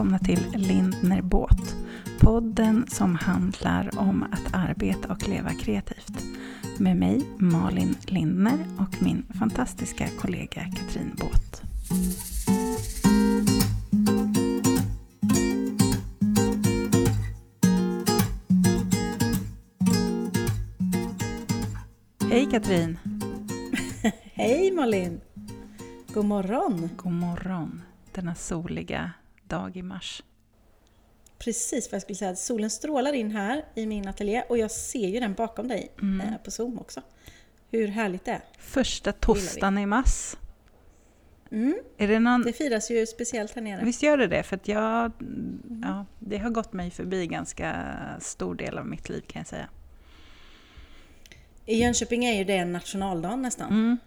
välkomna till Lindner Båt. Podden som handlar om att arbeta och leva kreativt. Med mig Malin Lindner och min fantastiska kollega Katrin Båt. Hej Katrin! Hej Malin! God morgon! God morgon denna soliga dag i mars. Precis vad jag skulle säga. Solen strålar in här i min ateljé och jag ser ju den bakom dig Mm. eh, på Zoom också. Hur härligt det är. Första torsdagen i mars. Mm. Är det någon... Det firas ju speciellt här nere. Visst gör det det? För att jag... Ja, det har gått mig förbi ganska stor del av mitt liv kan jag säga. I Jönköping är ju det en nationaldag nästan.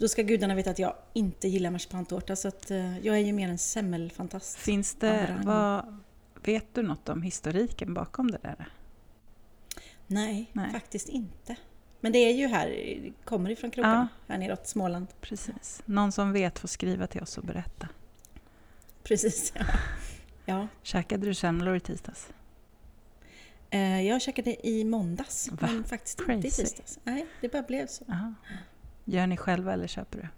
Då ska gudarna veta att jag inte gillar marsipantårta så att eh, jag är ju mer en semmelfantast. Finns det... Vad, vet du något om historiken bakom det där? Nej, Nej. faktiskt inte. Men det är ju här, kommer ifrån krokarna, här neråt Småland. Precis. Någon som vet får skriva till oss och berätta. Precis, ja. ja. Käkade du semlor i tisdags? Eh, Jag käkade i måndags, Va? men faktiskt inte i Crazy. tisdags. Nej, det bara blev så. Aha. Gör ni själva eller köper du?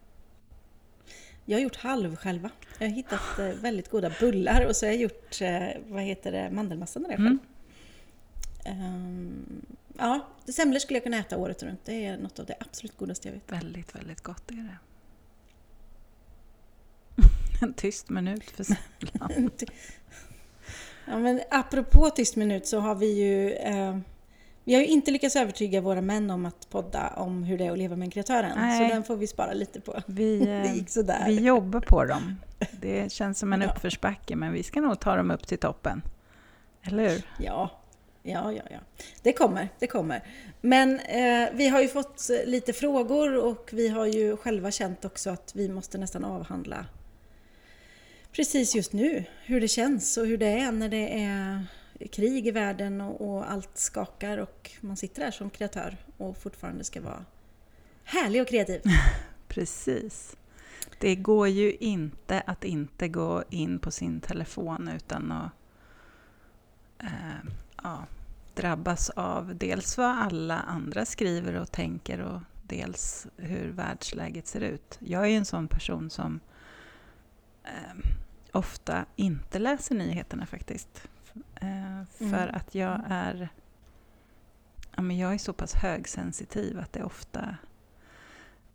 Jag har gjort halv själva. Jag har hittat eh, väldigt goda bullar och så har jag gjort, eh, vad heter det, mandelmassan där själv. Mm. Ja, semlor skulle jag kunna äta året runt. Det är något av det absolut godaste jag vet. Väldigt, väldigt gott är det. En tyst minut för semlan. Ja, men apropå tyst minut så har vi ju eh, vi har ju inte lyckats övertyga våra män om att podda om hur det är att leva med en kreatör än. Nej. Så den får vi spara lite på. Vi, Det eh, gick sådär. vi jobbar på dem. Det känns som en Ja. uppförsbacke, men vi ska nog ta dem upp till toppen. Eller hur? Ja, ja, ja, ja. Det kommer, det kommer. Men eh, vi har ju fått eh, lite frågor och vi har ju själva känt också att vi måste nästan avhandla precis just nu hur det känns och hur det är när det är krig i världen och, och allt skakar och man sitter där som kreatör och fortfarande ska vara härlig och kreativ. Precis. Det går ju inte att inte gå in på sin telefon utan att eh, ja, drabbas av dels vad alla andra skriver och tänker och dels hur världsläget ser ut. Jag är ju en sån person som eh, ofta inte läser nyheterna faktiskt. Eh, för Mm. att jag är, ja, men jag är så pass högsensitiv att det ofta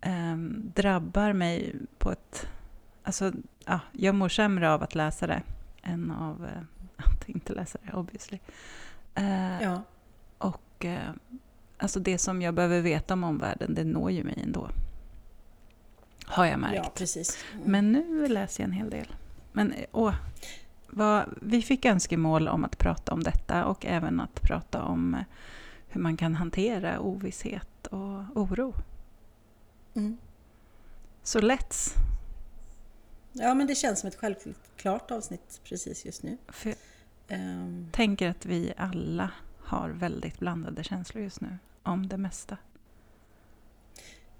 ehm, drabbar mig på ett... Alltså, ja, jag mår sämre av att läsa det än av eh, att inte läsa det, obviously. Eh, Ja, Och eh, alltså det som jag behöver veta om omvärlden, det når ju mig ändå. Har jag märkt. ja precis. Mm. Men nu läser jag en hel del. Men åh, vad, vi fick önskemål om att prata om detta och även att prata om eh, hur man kan hantera ovisshet och oro. Mm. Så let's! Ja, men det känns som ett självklart avsnitt precis just nu. För jag Ehm, tänker att vi alla har väldigt blandade känslor just nu om det mesta.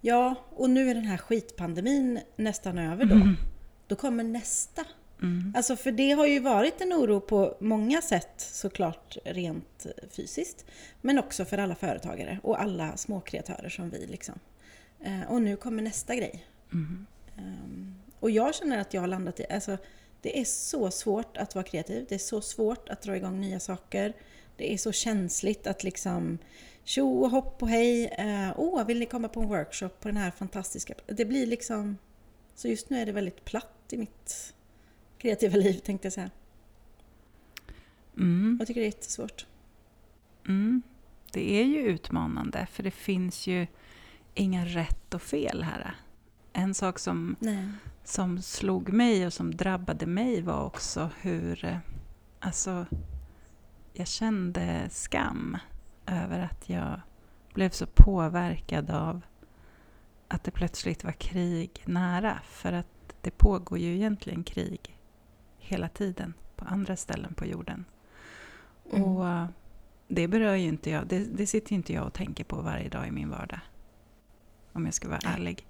Ja, och nu är den här skitpandemin nästan över då. Mm. Då kommer nästa. Mm. Alltså för det har ju varit en oro på många sätt såklart rent fysiskt. Men också för alla företagare och alla småkreatörer som vi liksom. Eh, Och nu kommer nästa grej. Mm. Ehm, Och jag känner att jag har landat i, alltså det är så svårt att vara kreativ. Det är så svårt att dra igång nya saker. Det är så känsligt att liksom tjo och hopp och hej. eh, Åh, vill ni komma på en workshop på den här fantastiska... Det blir liksom... Så just nu är det väldigt platt i mitt kreativa liv tänkte jag säga. Mm. Jag tycker det är jättesvårt. Mm. Det är ju utmanande, för det finns ju inga rätt och fel här. En sak som Nej. som slog mig och som drabbade mig var också hur... eh, Alltså, jag kände skam över att jag blev så påverkad av att det plötsligt var krig nära. För att det pågår ju egentligen krig hela tiden på andra ställen på jorden. Mm. Och eh, det berör ju inte jag, det, det sitter ju inte jag och tänker på varje dag i min vardag. Om jag ska vara Nej. ärlig.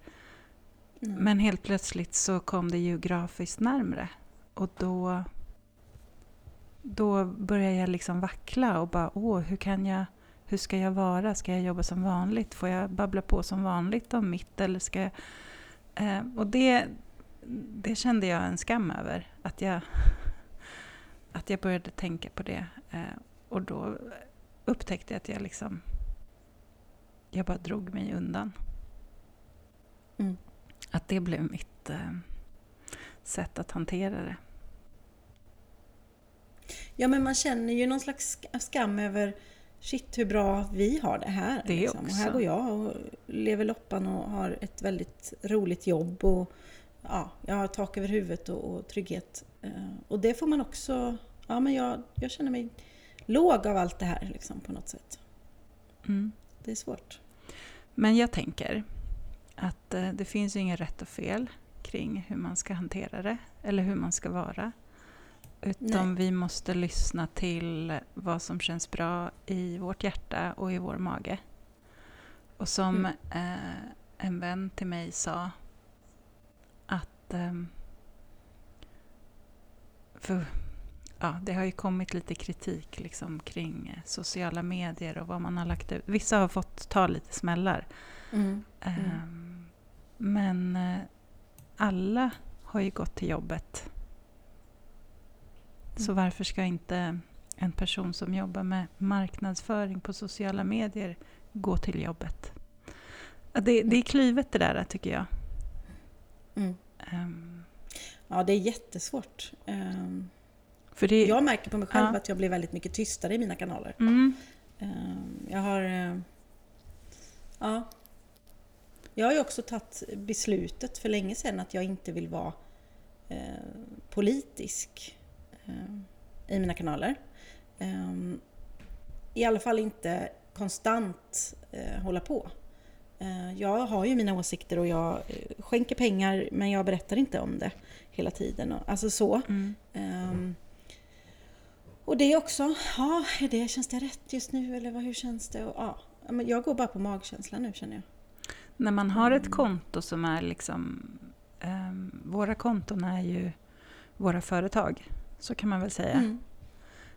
Nej. Men helt plötsligt så kom det geografiskt närmre. Och då då börjar jag liksom vackla och bara åh, hur kan jag hur ska jag vara? Ska jag jobba som vanligt? Får jag babbla på som vanligt om mitt? Eller ska jag... Eh, och det, det kände jag en skam över. Att jag, att jag började tänka på det. Eh, och då upptäckte jag att jag liksom... Jag bara drog mig undan. Mm. Att det blev mitt eh, sätt att hantera det. Ja, men man känner ju någon slags skam över shit hur bra vi har det här. Det liksom. Och här går jag och lever loppan och har ett väldigt roligt jobb och ja, jag har tak över huvudet och, och trygghet. Eh, och det får man också, ja men jag, jag känner mig låg av allt det här liksom, på något sätt. Mm. Det är svårt. Men jag tänker att eh, det finns ju inget rätt och fel kring hur man ska hantera det eller hur man ska vara. Utan Nej. vi måste lyssna till vad som känns bra i vårt hjärta och i vår mage. Och som mm. eh, en vän till mig sa att eh, för, ja, det har ju kommit lite kritik liksom, kring eh, sociala medier och vad man har lagt ut. Vissa har fått ta lite smällar. Mm. Mm. men eh, alla har ju gått till jobbet så varför ska inte en person som jobbar med marknadsföring på sociala medier gå till jobbet? Det, det är klivet det där tycker jag. Mm. Um, ja, det är jättesvårt. Um, för det, jag märker på mig själv ja. att jag blir väldigt mycket tystare i mina kanaler. Mm. Um, jag har... Ja. Jag har ju också tagit beslutet för länge sedan att jag inte vill vara uh, politisk. Eh, i mina kanaler. Ehm, I alla fall inte konstant eh, hålla på. Eh, jag har ju mina åsikter och jag skänker pengar men jag berättar inte om det hela tiden. Alltså så. Mm. Um, och det är också, ja, är det, känns det rätt just nu eller vad, hur känns det? Och, ja, jag går bara på magkänslan nu känner jag. När man har ett mm. konto som är liksom, um, våra konton är ju våra företag så kan man väl säga. Mm.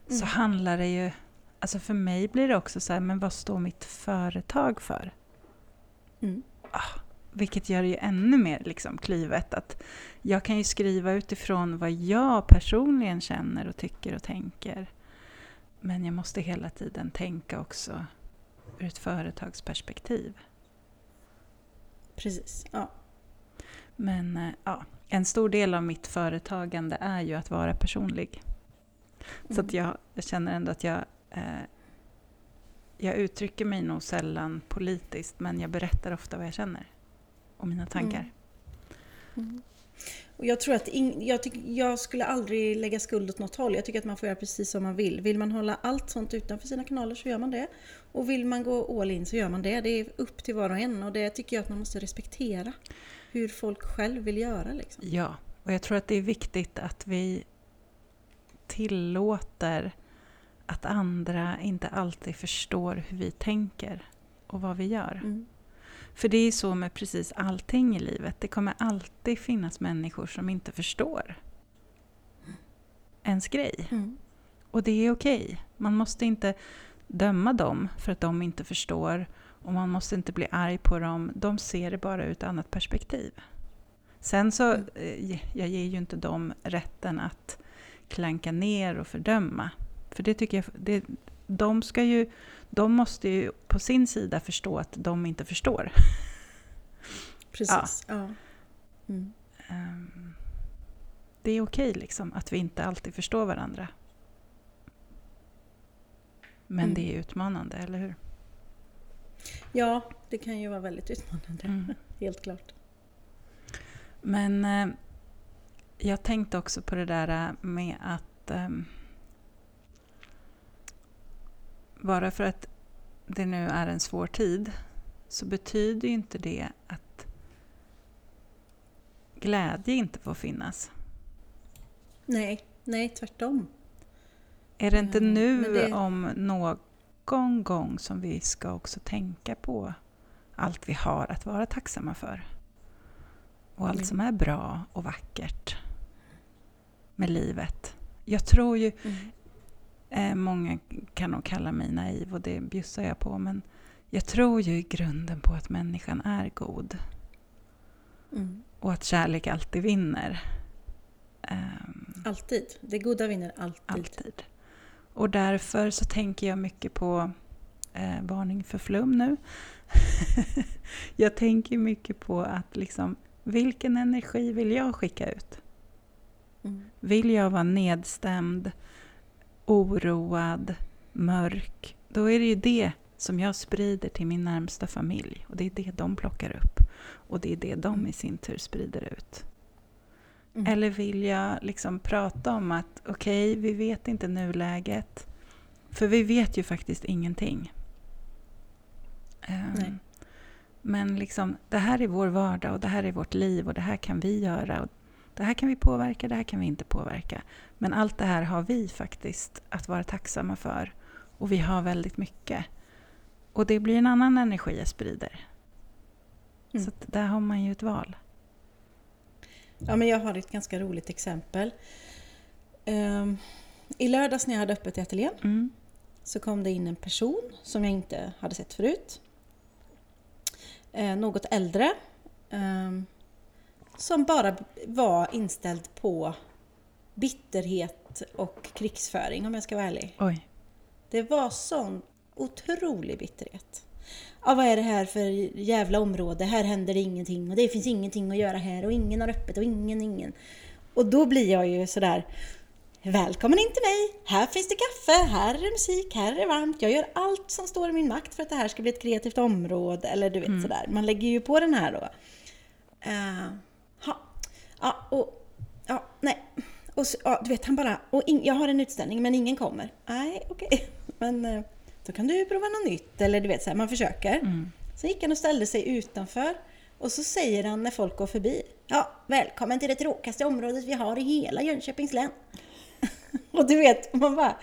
Mm. Så handlar det ju... Alltså för mig blir det också så här, men vad står mitt företag för? Mm. Ah, vilket gör det ju ännu mer liksom klivet. Att jag kan ju skriva utifrån vad jag personligen känner och tycker och tänker. Men jag måste hela tiden tänka också ur ett företagsperspektiv. Precis, ja. Men eh, ja, en stor del av mitt företagande är ju att vara personlig. Mm. Så att jag, jag, känner ändå att jag, eh, jag uttrycker mig nog sällan politiskt men jag berättar ofta vad jag känner och mina tankar. Mm. Mm. Och jag tror att in, jag, tyck, jag skulle aldrig lägga skuld åt något håll. Jag tycker att man får göra precis som man vill. Vill man hålla allt sånt utanför sina kanaler så gör man det. Och vill man gå all in så gör man det. Det är upp till var och en och det tycker jag att man måste respektera hur folk själv vill göra. Liksom. Ja, och jag tror att det är viktigt att vi tillåter att andra inte alltid förstår hur vi tänker och vad vi gör. Mm. För det är så med precis allting i livet. Det kommer alltid finnas människor som inte förstår ens grej. Mm. Och det är okej. Okay. Man måste inte döma dem för att de inte förstår och man måste inte bli arg på dem. De ser det bara ur ett annat perspektiv. Sen så, mm. Eh, jag ger ju inte dem rätten att klanka ner och fördöma. För det tycker jag, det, de, ska ju, de måste ju på sin sida förstå att de inte förstår. Precis. Ja. ja. Mm. Um, det är okej liksom att vi inte alltid förstår varandra. Men mm. det är utmanande, eller hur? Ja, det kan ju vara väldigt utmanande. Mm. Helt klart. Men eh, jag tänkte också på det där med att eh, bara för att det nu är en svår tid så betyder inte det att glädje inte får finnas. Nej, nej tvärtom. Är det inte mm, nu det... om någon gång som vi ska också tänka på allt vi har att vara tacksamma för. Och allt mm. som är bra och vackert med livet. Jag tror ju, mm. Eh, många kan nog kalla mig naiv och det bjussar jag på. Men jag tror ju i grunden på att människan är god. Mm. Och att kärlek alltid vinner. Um, alltid. Det goda vinner alltid. alltid. Och därför så tänker jag mycket på eh, varning för flum nu. jag tänker mycket på att liksom, vilken energi vill jag skicka ut? Mm. Vill jag vara nedstämd, oroad, mörk, då är det ju det som jag sprider till min närmsta familj. Och det är det de plockar upp. Och det är det de i sin tur sprider ut. Mm. Eller vill jag liksom prata om att okej, okay, vi vet inte nuläget. För vi vet ju faktiskt ingenting. Um, men liksom, det här är vår vardag och det här är vårt liv och det här kan vi göra. Och det här kan vi påverka, det här kan vi inte påverka. Men allt det här har vi faktiskt att vara tacksamma för. Och vi har väldigt mycket. Och det blir en annan energi jag sprider. Mm. Så där har man ju ett val. Ja, men jag har ett ganska roligt exempel. Um, I lördags när jag hade öppet i ateljén mm. så kom det in en person som jag inte hade sett förut. Uh, något äldre. Um, som bara var inställd på bitterhet och krigsföring om jag ska vara ärlig. Oj. Det var sån otrolig bitterhet. Ja, vad är det här för jävla område? Här händer det ingenting och det finns ingenting att göra här och ingen har öppet och ingen, ingen. Och då blir jag ju sådär Välkommen in till mig! Här finns det kaffe, här är det musik, här är det varmt. Jag gör allt som står i min makt för att det här ska bli ett kreativt område. Eller du vet mm. sådär. Man lägger ju på den här då. Uh. Ja, och... Ja, nej. Och så, ja, du vet, han bara... Och in, jag har en utställning men ingen kommer. Nej, okej. Okay. Men... Uh, då kan du prova något nytt. Eller du vet, så här, man försöker. Mm. Sen gick han och ställde sig utanför. Och så säger han när folk går förbi. Ja, välkommen till det tråkigaste området vi har i hela Jönköpings län. och du vet, man bara...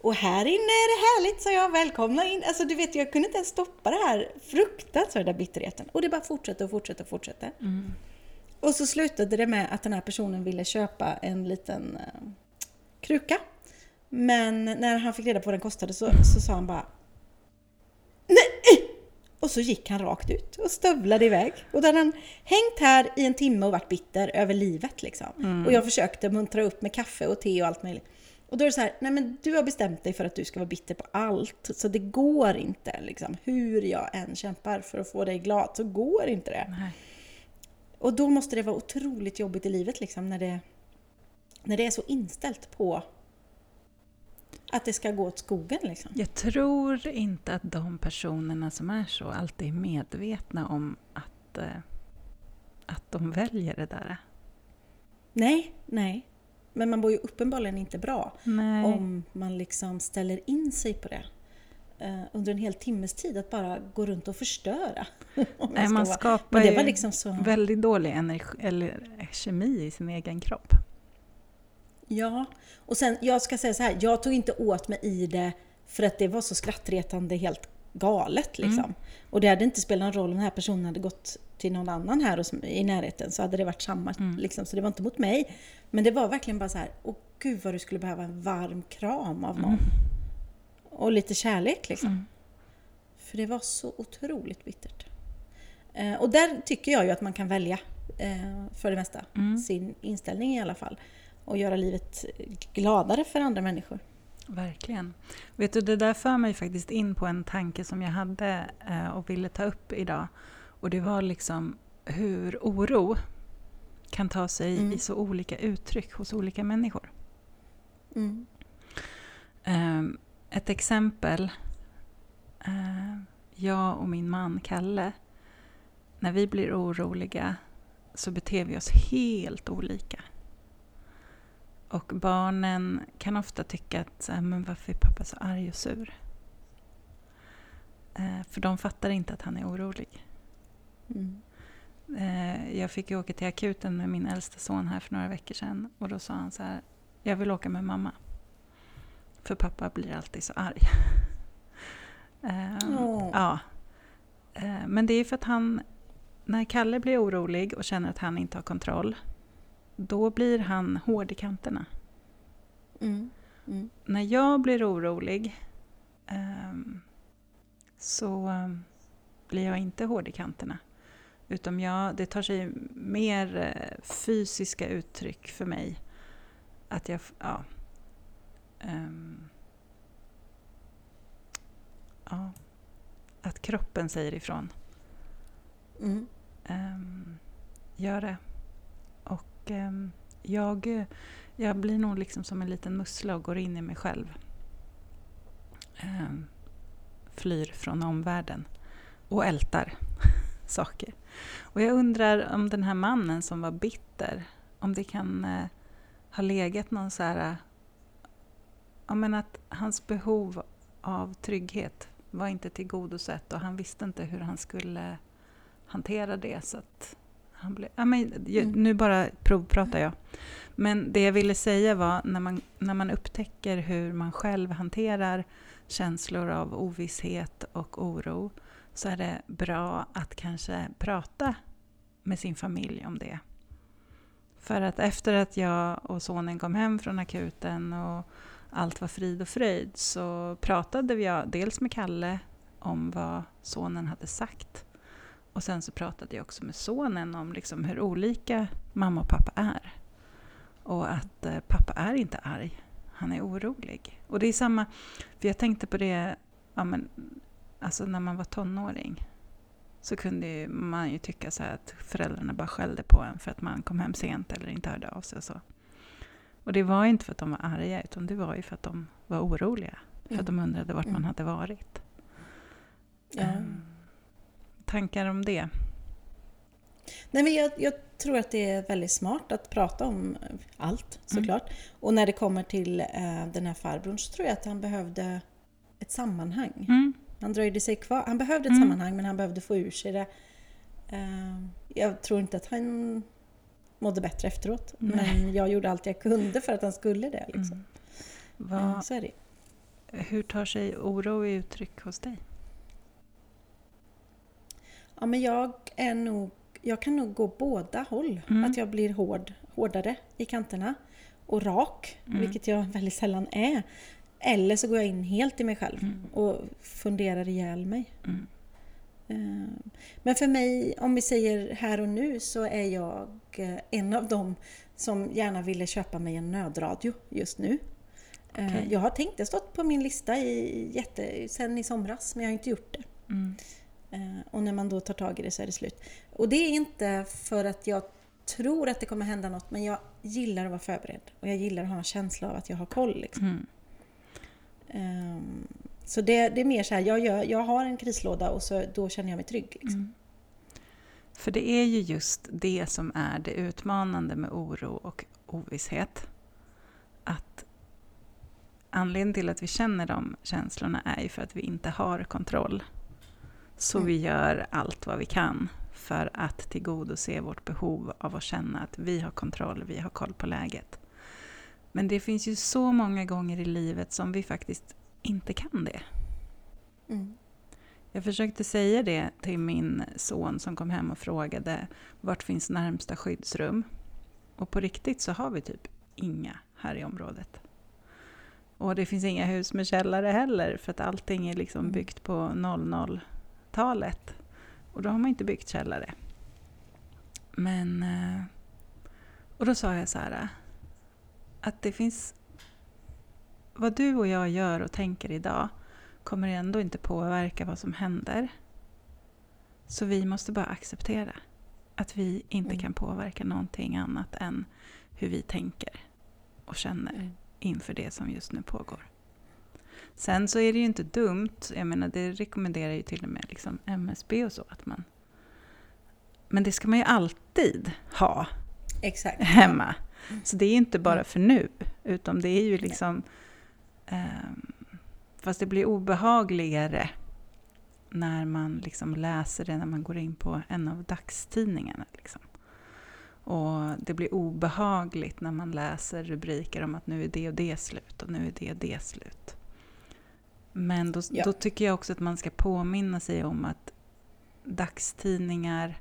Och här inne är det härligt, sa jag. Välkomna in. Alltså du vet, jag kunde inte ens stoppa det här fruktansvärda bitterheten. Och det bara fortsatte och fortsatte och fortsatte. Mm. Och så slutade det med att den här personen ville köpa en liten uh, kruka men när han fick reda på vad den kostade så, så sa han bara Nej! Och så gick han rakt ut och stövlade iväg. Och då hade han hängt här i en timme och varit bitter över livet liksom. Mm. Och jag försökte muntra upp med kaffe och te och allt möjligt. Och då är det så här, nej men du har bestämt dig för att du ska vara bitter på allt. Så det går inte liksom. Hur jag än kämpar för att få dig glad så går inte det. Nej. Och då måste det vara otroligt jobbigt i livet liksom när det, när det är så inställt på att det ska gå åt skogen liksom. Jag tror inte att de personerna som är så alltid är medvetna om att, eh, att de väljer det där. Nej, nej. Men man mår ju uppenbarligen inte bra nej. om man liksom ställer in sig på det under en hel timmes tid att bara gå runt och förstöra. Nej, man skapar ju liksom så... väldigt dålig energi, eller kemi i sin egen kropp. Ja, och sen jag ska säga så här, jag tog inte åt mig i det för att det var så skrattretande helt galet liksom. Mm. Och det hade inte spelat någon roll om den här personen hade gått till någon annan här i närheten så hade det varit samma mm. liksom, så det var inte mot mig. Men det var verkligen bara så här, åh gud vad du skulle behöva en varm kram av någon. Mm. Och lite kärlek liksom. Mm. För det var så otroligt bittert. Eh, och där tycker jag ju att man kan välja, eh, för det mesta, mm. sin inställning i alla fall och göra livet gladare för andra människor. Verkligen. Vet du, det där för mig faktiskt in på en tanke som jag hade eh, och ville ta upp idag. Och det var liksom hur oro kan ta sig mm. i så olika uttryck hos olika människor. Mm. Um, ett exempel. Uh, jag och min man Kalle, när vi blir oroliga så beter vi oss helt olika. Och barnen kan ofta tycka att men varför är pappa så arg och sur? Eh, för de fattar inte att han är orolig. Mm. Eh, jag fick ju åka till akuten med min äldsta son här för några veckor sedan och då sa han så här, jag vill åka med mamma. För pappa blir alltid så arg. oh. Ja. Eh, men det är för att han, när Kalle blir orolig och känner att han inte har kontroll då blir han hård i kanterna. Mm. Mm. När jag blir orolig ehm, så blir jag inte hård i kanterna. Utan jag, det tar sig mer eh, fysiska uttryck för mig. Att jag, ja. Ehm, ja. Att kroppen säger ifrån. Mm. Um, gör det. Och ehm, jag, jag blir nog liksom som en liten mussla och går in i mig själv. Flyr från omvärlden och ältar saker. Och jag undrar om den här mannen som var bitter, om det kan eh, ha legat någon så här... Ja, men att hans behov av trygghet var inte tillgodosett och han visste inte hur han skulle hantera det. Så han blev, ja, men, ju- Mm. Nu bara provpratar jag. Men det jag ville säga var när man, när man upptäcker hur man själv hanterar känslor av ovisshet och oro så är det bra att kanske prata med sin familj om det. För att efter att jag och sonen kom hem från akuten och allt var frid och fröjd så pratade jag dels med Kalle om vad sonen hade sagt och sen så pratade jag också med sonen om liksom hur olika mamma och pappa är. Och att eh, pappa är inte arg, han är orolig. Och det är samma, för jag tänkte på det, ja, men, alltså när man var tonåring så kunde ju, man ju tycka så här att föräldrarna bara skällde på en för att man kom hem sent eller inte hörde av sig och så. Och det var inte för att de var arga utan det var ju för att de var oroliga. För att de undrade vart man Mm. hade varit. Ja. Ehm, tankar om det? Nej, men jag, jag tror att det är väldigt smart att prata om allt såklart. Och när det kommer till eh, den här farbrorn så tror jag att han behövde ett sammanhang. Mm. Han dröjde sig kvar. Han behövde ett Mm. sammanhang men han behövde få ur sig det. Eh, jag tror inte att han mådde bättre efteråt. Nej. Men jag gjorde allt jag kunde för att han skulle det. Liksom. Mm. Eh, Vad, så är det. hur tar sig oro i uttryck hos dig? Ja, men jag är nog... Jag kan nog gå båda håll. Mm. Att jag blir hård, hårdare i kanterna och rak, Mm. vilket jag väldigt sällan är. Eller så går jag in helt i mig själv Mm. och funderar ihjäl mig. Mm. Men för mig, om vi säger här och nu, så är jag eh, en av dem som gärna ville köpa mig en nödradio just nu. Eh, Okej. Jag har tänkt, det stått på min lista i, jätte, sen i somras, men jag har inte gjort det. Mm. Eh, Och när man då tar tag i det så är det slut. Och det är inte för att jag tror att det kommer hända något, men jag gillar att vara förberedd. Och jag gillar att ha en känsla av att jag har koll. Liksom. Mm. Ehm, Så det, det är mer så här, jag, gör, jag har en krislåda och så, då känner jag mig trygg. Liksom. Mm. För det är ju just det som är det utmanande med oro och ovisshet. Att anledningen till att vi känner de känslorna är ju för att vi inte har kontroll. Så Mm. vi gör allt vad vi kan för att tillgodose vårt behov av att känna att vi har kontroll, vi har koll på läget. Men det finns ju så många gånger i livet som vi faktiskt inte kan det. Mm. Jag försökte säga det till min son som kom hem och frågade vart finns närmsta skyddsrum? Och på riktigt så har vi typ inga här i området. Och det finns inga hus med källare heller för att allting är liksom Mm. byggt på 00-talet. Och då har man inte byggt källare. Men... eh, Och då sa jag så här att det finns... Vad du och jag gör och tänker idag kommer ändå inte påverka vad som händer. Så vi måste bara acceptera att vi inte Mm. kan påverka någonting annat än hur vi tänker och känner Mm. inför det som just nu pågår. Sen så är det ju inte dumt, jag menar det rekommenderar ju till och med liksom MSB och så att man... Men det ska man ju alltid ha Exakt. hemma. Så det är inte bara Mm. för nu, utan det är ju liksom... ehm, fast det blir obehagligare när man liksom läser det när man går in på en av dagstidningarna. Liksom. Och det blir obehagligt när man läser rubriker om att nu är det och det slut och nu är det och det slut. Men då, Ja. då tycker jag också att man ska påminna sig om att dagstidningar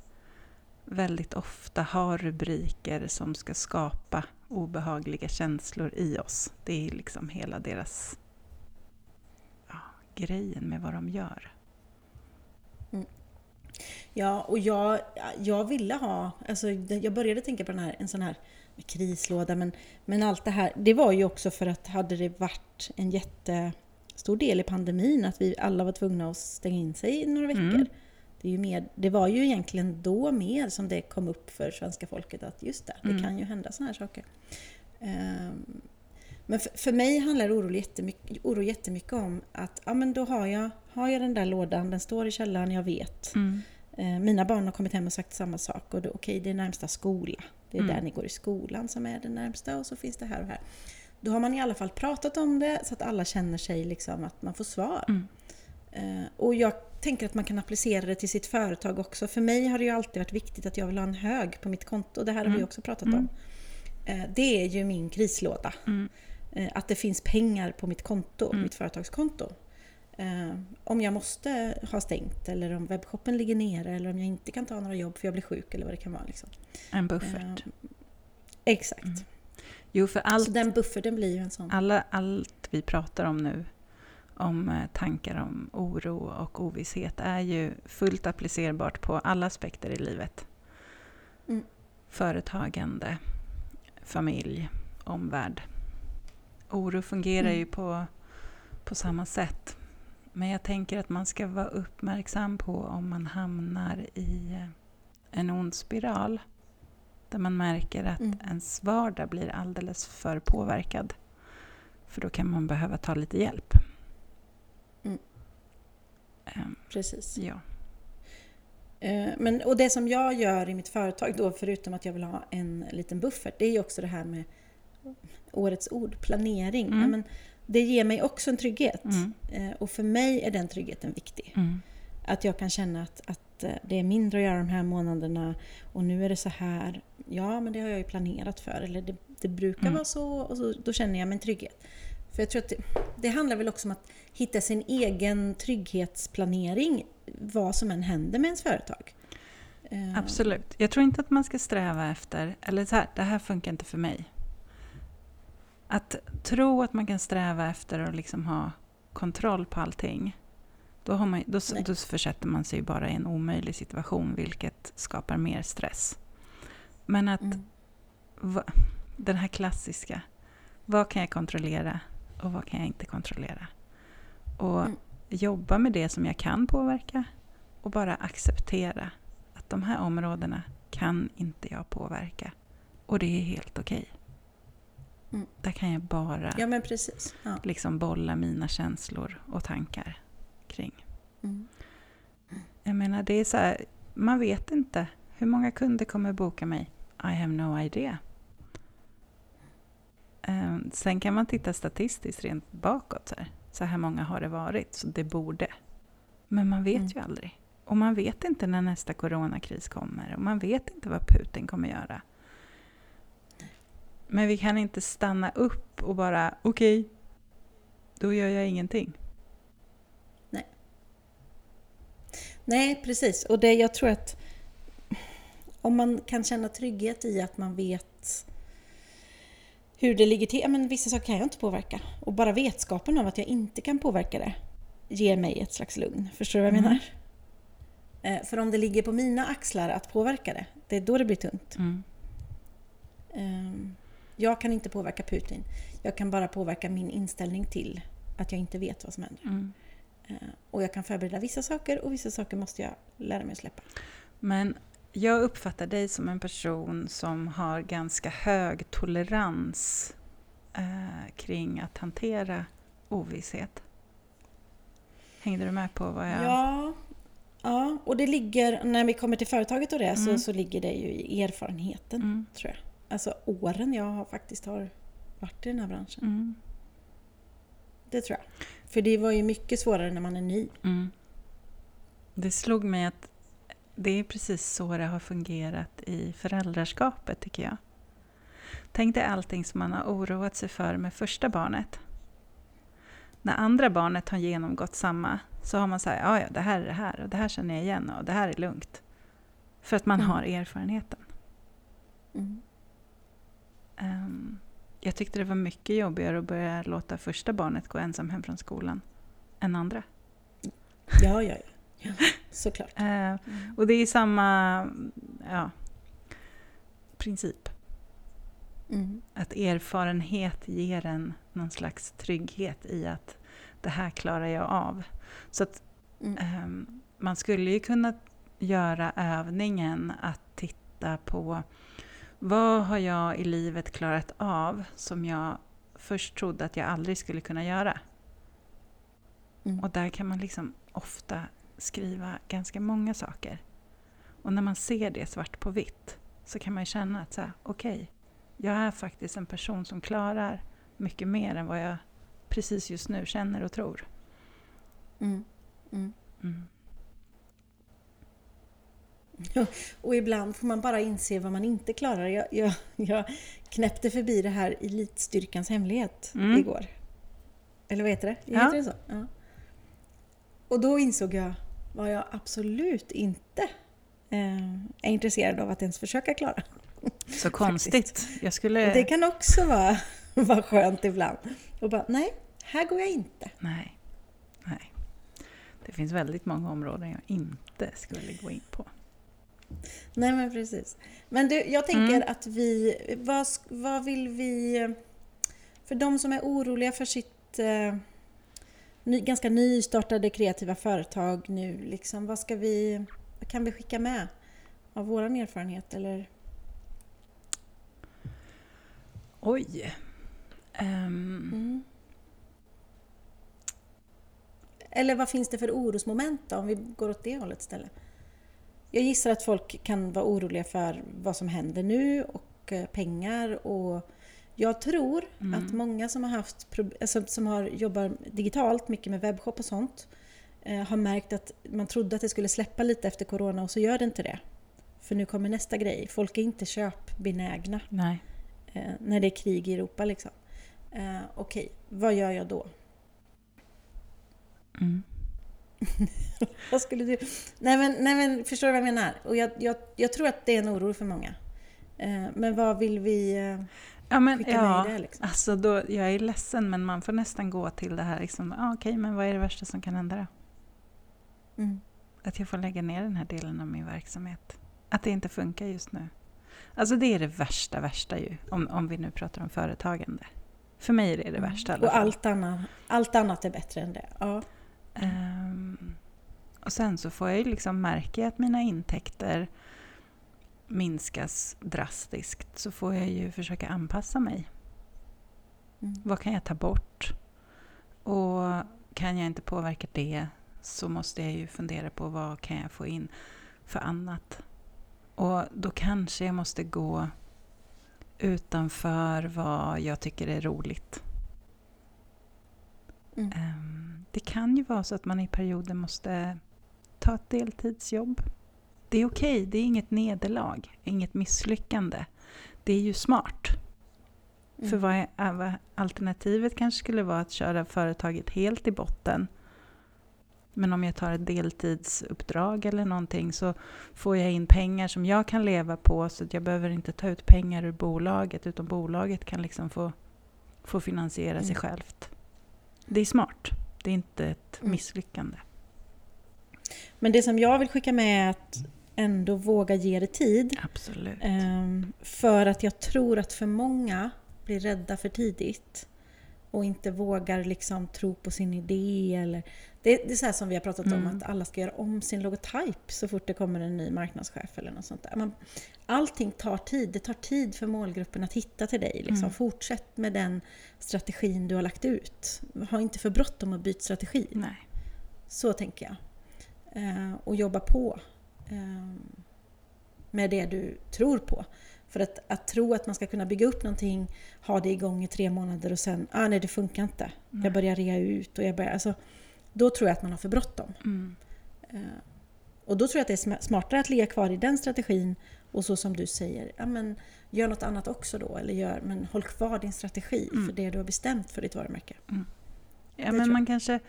väldigt ofta har rubriker som ska skapa obehagliga känslor i oss. Det är liksom hela deras ja, grejen med vad de gör. Ja, och jag, jag ville ha, alltså jag började tänka på den här, en sån här krislåda, men, men allt det här, det var ju också för att hade det varit en jättestor del i pandemin, att vi alla var tvungna att stänga in sig i några veckor. Mm. Det, är ju mer, det var ju egentligen då mer som det kom upp för svenska folket att just det, det mm. kan ju hända såna här saker. Um, men för, för, mig handlar oro jättemycket, oro jättemycket om att ja, men då har jag, har jag den där lådan, den står i källaren, jag vet. Mm. Eh, mina barn har kommit hem och sagt samma sak. och Okej, okay, det är närmsta skola. Det är mm. där ni går i skolan som är den närmsta och så finns det här och här. Då har man i alla fall pratat om det så att alla känner sig liksom att man får svar. Mm. Eh, och jag tänker att man kan applicera det till sitt företag också. För mig har det ju alltid varit viktigt att jag vill ha en hög på mitt konto. Det här har mm. vi också pratat om. Mm. Eh, det är ju min krislåda. Mm. Att det finns pengar på mitt konto, mm. mitt företagskonto. Eh, om jag måste ha stängt eller om webbshoppen ligger nere eller om jag inte kan ta några jobb för jag blir sjuk eller vad det kan vara. Liksom. En buffert. Eh, exakt. Mm. Jo, för allt, Så den bufferten blir ju en sån. Alla, allt vi pratar om nu, om eh, tankar om oro och ovisshet, är ju fullt applicerbart på alla aspekter i livet. Mm. Företagande, familj, omvärld. Oro fungerar mm. ju på, på samma sätt. Men jag tänker att man ska vara uppmärksam på om man hamnar i eh, en ond spiral. Där man märker att mm. ens vardag blir alldeles för påverkad. För då kan man behöva ta lite hjälp. Um, Precis. Ja. Uh, men, och det som jag gör i mitt företag då, förutom att jag vill ha en liten buffert, det är ju också det här med årets ord, planering. Mm. Ja, men, det ger mig också en trygghet. Mm. Eh, och för mig är den tryggheten viktig. Mm. Att jag kan känna att, att eh, det är mindre att göra de här månaderna och nu är det så här. Ja, men det har jag ju planerat för. Eller det, det brukar mm. vara så och så, då känner jag mig trygghet. För jag tror att det, det, handlar väl också om att hitta sin egen trygghetsplanering vad som än händer med ens företag. Eh, Absolut. Jag tror inte att man ska sträva efter, eller så här, det här funkar inte för mig. Att tro att man kan sträva efter att liksom ha kontroll på allting, då, har man, då, då försätter man sig bara i en omöjlig situation, vilket skapar mer stress. Men att mm. va, den här klassiska, vad kan jag kontrollera och vad kan jag inte kontrollera? Och mm. jobba med det som jag kan påverka och bara acceptera att de här områdena kan inte jag påverka. Och det är helt okej. Okay. Mm. Där kan jag bara ja, men precis. Ja. liksom bolla mina känslor och tankar kring. Mm. Jag menar, det är så här, man vet inte. Hur många kunder kommer boka mig? I have no idea. Um, sen kan man titta statistiskt rent bakåt. Så här, så här många har det varit, så det borde. Men man vet mm. ju aldrig. Och man vet inte när nästa coronakris kommer. Och man vet inte vad Putin kommer göra. Men vi kan inte stanna upp och bara, okej, okay, då gör jag ingenting. Nej. Nej, precis. Och det jag tror att om man kan känna trygghet i att man vet hur det ligger till. Men vissa saker kan jag inte påverka. Och bara vetskapen av att jag inte kan påverka det ger mig ett slags lugn. Förstår du vad jag mm. menar? Eh, för om det ligger på mina axlar att påverka det, det är då det blir tungt. Mm. Um, jag kan inte påverka Putin. Jag kan bara påverka min inställning till att jag inte vet vad som händer. Mm. Eh, och jag kan förbereda vissa saker och vissa saker måste jag lära mig att släppa. Men jag uppfattar dig som en person som har ganska hög tolerans eh, kring att hantera ovisshet. Hängde du med på vad jag... Ja, ja och det ligger, när vi kommer till företaget och det, mm. så, så ligger det ju i erfarenheten, mm. tror jag alltså åren jag har faktiskt har varit i den här branschen. Mm. Det tror jag. För det var ju mycket svårare när man är ny. Mm. Det slog mig att det är precis så det har fungerat i föräldraskapet tycker jag. Tänk dig allting som man har oroat sig för med första barnet. När andra barnet har genomgått samma så har man sagt ja, ja, det här är det här och det här känner jag igen och det här är lugnt. För att man mm. har erfarenheten. Mm. Um, jag tyckte det var mycket jobbigare att börja låta första barnet gå ensam hem från skolan än andra. Ja, ja, ja. Ja såklart. Uh, mm. Och det är samma ja, princip. Mm. Att erfarenhet ger en någon slags trygghet i att det här klarar jag av. Så att mm. um, man skulle ju kunna göra övningen att titta på vad har jag i livet klarat av som jag först trodde att jag aldrig skulle kunna göra? Mm. Och där kan man liksom ofta skriva ganska många saker. Och när man ser det svart på vitt så kan man känna att så här, okej, okay, jag är faktiskt en person som klarar mycket mer än vad jag precis just nu känner och tror. Mm. Mm. mm. Och ibland får man bara inse vad man inte klarar. Jag, jag, jag knäppte förbi det här Elitstyrkans hemlighet mm. igår. Eller vad heter det? Ja. Heter det så? Ja. Och då insåg jag vad jag absolut inte eh, är intresserad av att ens försöka klara. Så konstigt. Jag skulle... Det kan också vara, vara skönt ibland. Och bara, nej, här går jag inte. Nej. nej. Det finns väldigt många områden jag inte skulle gå in på. Nej men precis. Men du, jag tänker mm. att vi, vad, vad vill vi, för de som är oroliga för sitt eh, ny, ganska nystartade kreativa företag nu, liksom, vad ska vi, vad kan vi skicka med av vår erfarenhet eller? Oj. Um. Mm. Eller vad finns det för orosmoment då, om vi går åt det hållet istället? Jag gissar att folk kan vara oroliga för vad som händer nu och eh, pengar och jag tror mm. att många som har, haft, alltså, som har jobbat digitalt, mycket med webbshop och sånt, eh, har märkt att man trodde att det skulle släppa lite efter Corona och så gör det inte det. För nu kommer nästa grej. Folk är inte köpbenägna. Nej. Eh, när det är krig i Europa liksom. Eh, Okej, okay, vad gör jag då? Mm. vad skulle du... Nej men, nej men förstår du vad jag menar? Och jag, jag, jag tror att det är en oro för många. Eh, men vad vill vi eh, ja, men, skicka ja, det? Liksom? Alltså då, jag är ledsen men man får nästan gå till det här liksom, ah, okej okay, men vad är det värsta som kan hända då? Mm. Att jag får lägga ner den här delen av min verksamhet. Att det inte funkar just nu. Alltså det är det värsta, värsta ju. Om, om vi nu pratar om företagande. För mig är det det mm. värsta. Och allt annat, allt annat är bättre än det. Ja. Um, och sen så får jag ju liksom märka att mina intäkter minskas drastiskt så får jag ju försöka anpassa mig. Mm. Vad kan jag ta bort? Och kan jag inte påverka det så måste jag ju fundera på vad kan jag få in för annat. Och då kanske jag måste gå utanför vad jag tycker är roligt. Mm. Um, det kan ju vara så att man i perioder måste ta ett deltidsjobb. Det är okej, okay, det är inget nederlag, inget misslyckande. Det är ju smart. Mm. För vad är, alternativet kanske skulle vara att köra företaget helt i botten. Men om jag tar ett deltidsuppdrag eller någonting så får jag in pengar som jag kan leva på så att jag behöver inte ta ut pengar ur bolaget utan bolaget kan liksom få, få finansiera mm. sig självt. Det är smart. Det är inte ett mm. misslyckande. Men det som jag vill skicka med är att ändå våga ge det tid. Absolut. Ehm, för att jag tror att för många blir rädda för tidigt och inte vågar liksom tro på sin idé. Eller, det, det är så här som vi har pratat mm. om, att alla ska göra om sin logotyp så fort det kommer en ny marknadschef eller något sånt där. Man, allting tar tid. Det tar tid för målgruppen att hitta till dig. Liksom. Mm. Fortsätt med den strategin du har lagt ut. Ha inte för bråttom att byta strategi. Nej. Så tänker jag. Eh, och jobba på med det du tror på. För att, att tro att man ska kunna bygga upp någonting, ha det igång i tre månader och sen, ah nej det funkar inte. Nej. Jag börjar rea ut och jag börjar, alltså, då tror jag att man har för bråttom. Mm. Eh, och då tror jag att det är smartare att ligga kvar i den strategin och så som du säger, ja, men, gör något annat också då. Eller gör, men håll kvar din strategi mm. för det du har bestämt för ditt varumärke. Mm. Ja, men man kanske,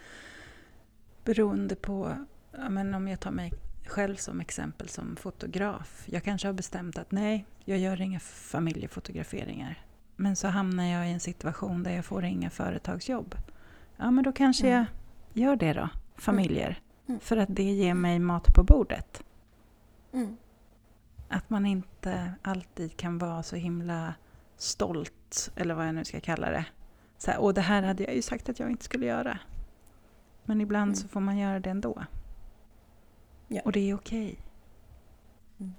beroende på, ja, men om jag tar mig själv som exempel som fotograf. Jag kanske har bestämt att nej, jag gör inga familjefotograferingar. men så hamnar jag i en situation där jag får inga företagsjobb. Ja, men då kanske Mm. jag gör det då, familjer. Mm. För att det ger mig mat på bordet. Mm. Att man inte alltid kan vara så himla stolt, eller vad jag nu ska kalla det. Så här, och det här hade jag ju sagt att jag inte skulle göra. Men ibland Mm. så får man göra det ändå. Ja. Och det är okej. Mm.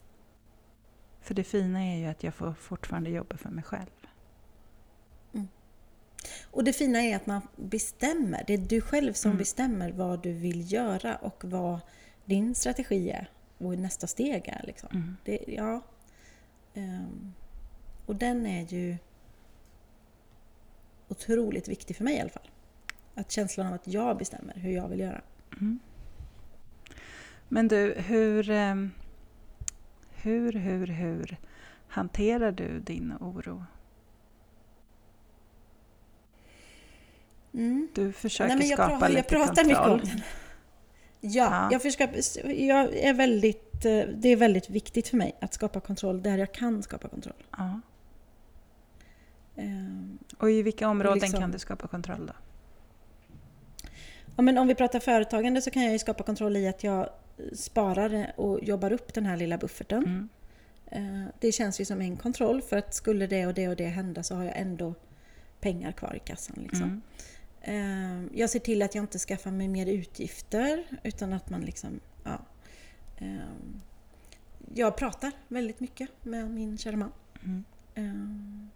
För det fina är ju att jag får fortfarande jobba för mig själv. Och det fina är att man bestämmer. Det är du själv som Mm. bestämmer vad du vill göra och vad din strategi är och nästa steg är. Liksom. Mm. Det, ja. Ehm, och den är ju otroligt viktig för mig i alla fall. Att känslan av att jag bestämmer hur jag vill göra. Mm. Men du, hur, ehm, hur, hur, hur hanterar du din oro? Mm. Du försöker Nej, men jag, skapa pratar, lite jag pratar mycket kontroll. om den. Ja, Ja. Jag, försöker, jag är väldigt, eh, det är väldigt viktigt för mig att skapa kontroll där jag kan skapa kontroll. Ja. Ehm, Och i vilka områden liksom- kan du skapa kontroll då? Ja, men om vi pratar företagande så kan jag skapa kontroll i att jag sparar och jobbar upp den här lilla bufferten. Mm. Eh, Det känns ju som en kontroll för att skulle det och det och det hända så har jag ändå pengar kvar i kassan. Liksom. Mm. Eh, Jag ser till att jag inte skaffar mig mer utgifter utan att man liksom... Ja. Eh, Jag pratar väldigt mycket med min kära man. Mm.